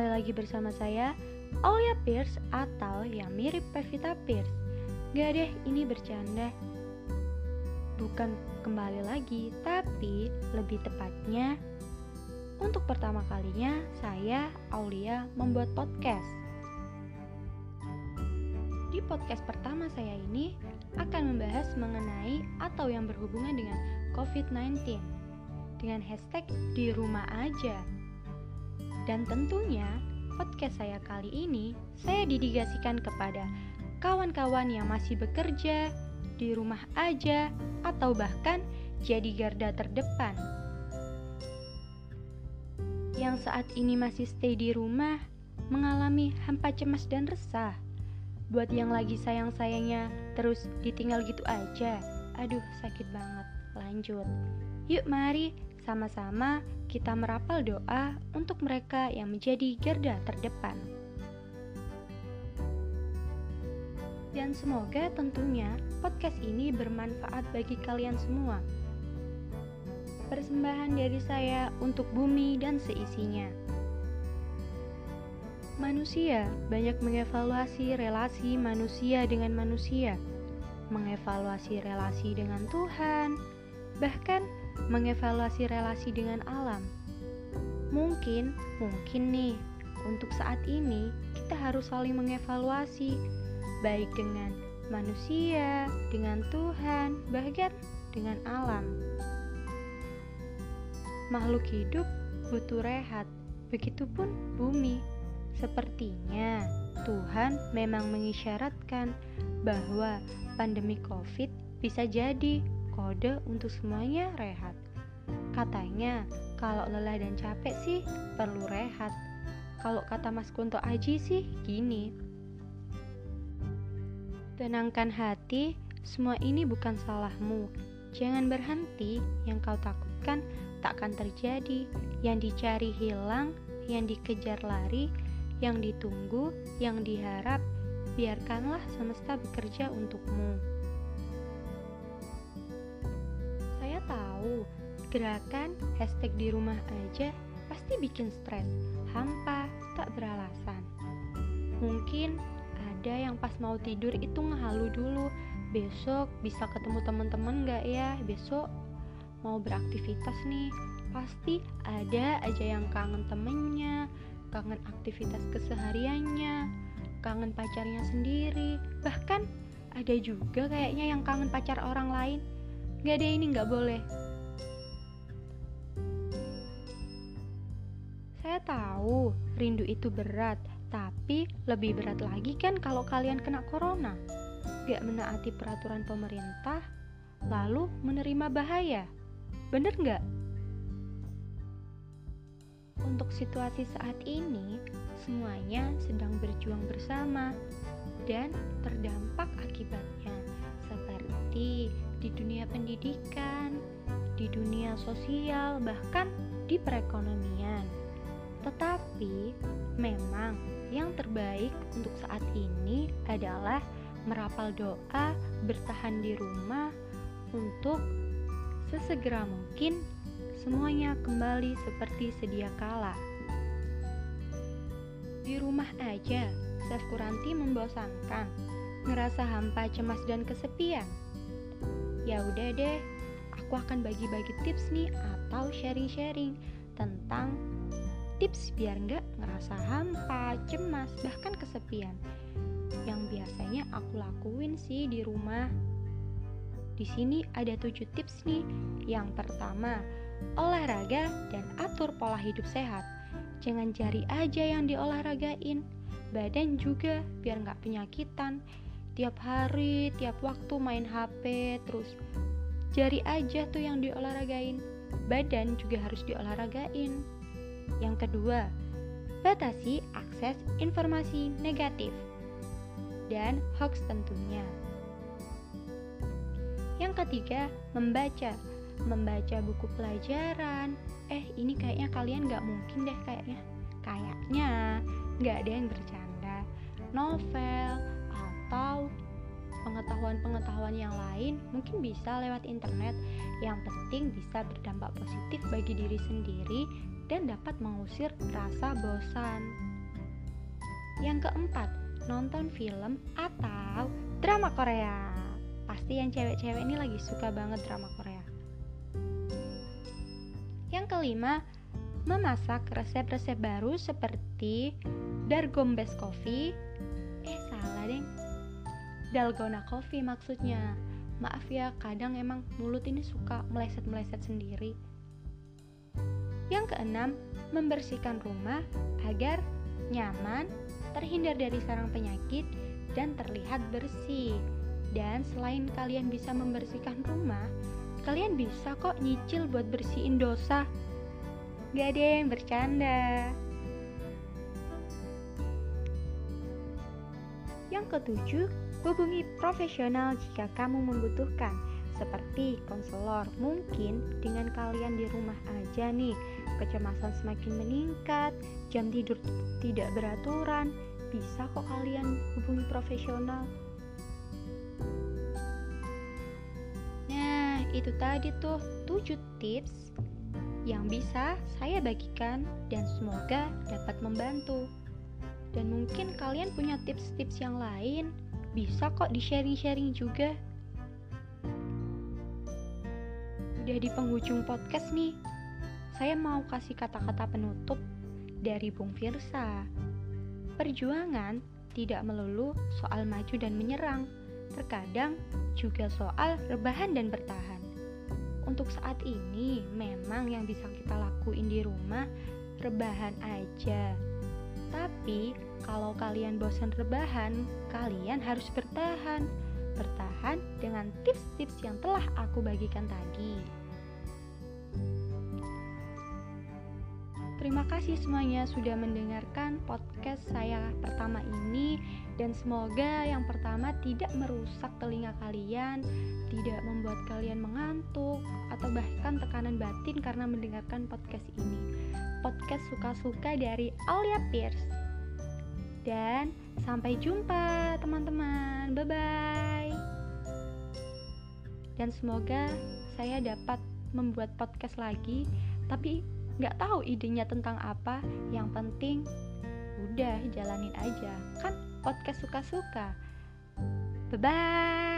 kembali lagi bersama saya Aulia Pierce atau yang mirip Pevita Pierce. Gak deh, ini bercanda. Bukan kembali lagi, tapi lebih tepatnya Untuk pertama kalinya, saya, Aulia, membuat podcast. Di podcast pertama saya ini akan membahas mengenai atau yang berhubungan dengan COVID-19 dengan hashtag di rumah aja. Dan tentunya podcast saya kali ini saya dedikasikan kepada kawan-kawan yang masih bekerja di rumah aja atau bahkan jadi garda terdepan. Yang saat ini masih stay di rumah mengalami hampa cemas dan resah. Buat yang lagi sayang-sayangnya terus ditinggal gitu aja. Aduh, sakit banget. Lanjut. Yuk mari sama-sama kita merapal doa untuk mereka yang menjadi garda terdepan. Dan semoga tentunya podcast ini bermanfaat bagi kalian semua. Persembahan dari saya untuk bumi dan seisinya. Manusia banyak mengevaluasi relasi manusia dengan manusia, mengevaluasi relasi dengan Tuhan, bahkan mengevaluasi relasi dengan alam. Mungkin, mungkin nih, untuk saat ini kita harus saling mengevaluasi, baik dengan manusia, dengan Tuhan, bahkan dengan alam. Makhluk hidup butuh rehat, begitupun bumi. Sepertinya Tuhan memang mengisyaratkan bahwa pandemi COVID bisa jadi kode untuk semuanya rehat. Katanya, kalau lelah dan capek sih perlu rehat. Kalau kata Mas Kunto Aji sih gini. Tenangkan hati, semua ini bukan salahmu. Jangan berhenti, yang kau takutkan takkan terjadi. Yang dicari hilang, yang dikejar lari, yang ditunggu, yang diharap, biarkanlah semesta bekerja untukmu. Tahu gerakan hashtag di rumah aja pasti bikin stres, hampa, tak beralasan. Mungkin ada yang pas mau tidur itu ngehalu dulu, besok bisa ketemu teman-teman gak ya? Besok mau beraktivitas nih, pasti ada aja yang kangen temennya, kangen aktivitas kesehariannya, kangen pacarnya sendiri, bahkan ada juga kayaknya yang kangen pacar orang lain. Gak ada ini gak boleh. Saya tahu rindu itu berat, tapi lebih berat lagi kan kalau kalian kena corona. Gak menaati peraturan pemerintah, lalu menerima bahaya. Bener gak? Untuk situasi saat ini, semuanya sedang berjuang bersama dan terdampak akibatnya, seperti di dunia pendidikan, di dunia sosial, bahkan di perekonomian. Tetapi memang yang terbaik untuk saat ini adalah merapal doa, bertahan di rumah untuk sesegera mungkin semuanya kembali seperti sedia kala. Di rumah aja, self kuranti membosankan, ngerasa hampa, cemas, dan kesepian ya udah deh aku akan bagi-bagi tips nih atau sharing-sharing tentang tips biar nggak ngerasa hampa, cemas, bahkan kesepian yang biasanya aku lakuin sih di rumah. Di sini ada tujuh tips nih. Yang pertama, olahraga dan atur pola hidup sehat. Jangan jari aja yang diolahragain, badan juga biar nggak penyakitan tiap hari, tiap waktu main HP, terus jari aja tuh yang diolahragain. Badan juga harus diolahragain. Yang kedua, batasi akses informasi negatif dan hoax tentunya. Yang ketiga, membaca. Membaca buku pelajaran. Eh, ini kayaknya kalian gak mungkin deh kayaknya. Kayaknya gak ada yang bercanda. Novel, atau pengetahuan-pengetahuan yang lain mungkin bisa lewat internet yang penting bisa berdampak positif bagi diri sendiri dan dapat mengusir rasa bosan Yang keempat, nonton film atau drama Korea. Pasti yang cewek-cewek ini lagi suka banget drama Korea. Yang kelima, memasak resep-resep baru seperti Dargombes Coffee. Eh, salah deng. Dalgona Coffee maksudnya. Maaf ya, kadang emang mulut ini suka meleset-meleset sendiri. Yang keenam, membersihkan rumah agar nyaman, terhindar dari sarang penyakit, dan terlihat bersih. Dan selain kalian bisa membersihkan rumah, kalian bisa kok nyicil buat bersihin dosa. Gak ada yang bercanda. Yang ketujuh, hubungi profesional jika kamu membutuhkan, seperti konselor. Mungkin dengan kalian di rumah aja nih, kecemasan semakin meningkat, jam tidur tidak beraturan, bisa kok kalian hubungi profesional. Nah, itu tadi tuh 7 tips yang bisa saya bagikan dan semoga dapat membantu. Dan mungkin kalian punya tips-tips yang lain, bisa kok di-sharing-sharing juga. Udah di penghujung podcast nih, saya mau kasih kata-kata penutup dari Bung Firsa. Perjuangan tidak melulu soal maju dan menyerang, terkadang juga soal rebahan dan bertahan untuk saat ini memang yang bisa kita lakuin di rumah rebahan aja. Tapi kalau kalian bosan rebahan, kalian harus bertahan. Bertahan dengan tips-tips yang telah aku bagikan tadi. Terima kasih semuanya sudah mendengarkan podcast saya pertama ini dan semoga yang pertama tidak merusak telinga kalian, tidak membuat kalian mengantuk atau bahkan tekanan batin karena mendengarkan podcast ini. Podcast suka-suka dari Alia Pierce. Dan sampai jumpa teman-teman. Bye bye. Dan semoga saya dapat membuat podcast lagi, tapi nggak tahu idenya tentang apa yang penting udah jalanin aja kan podcast suka-suka bye bye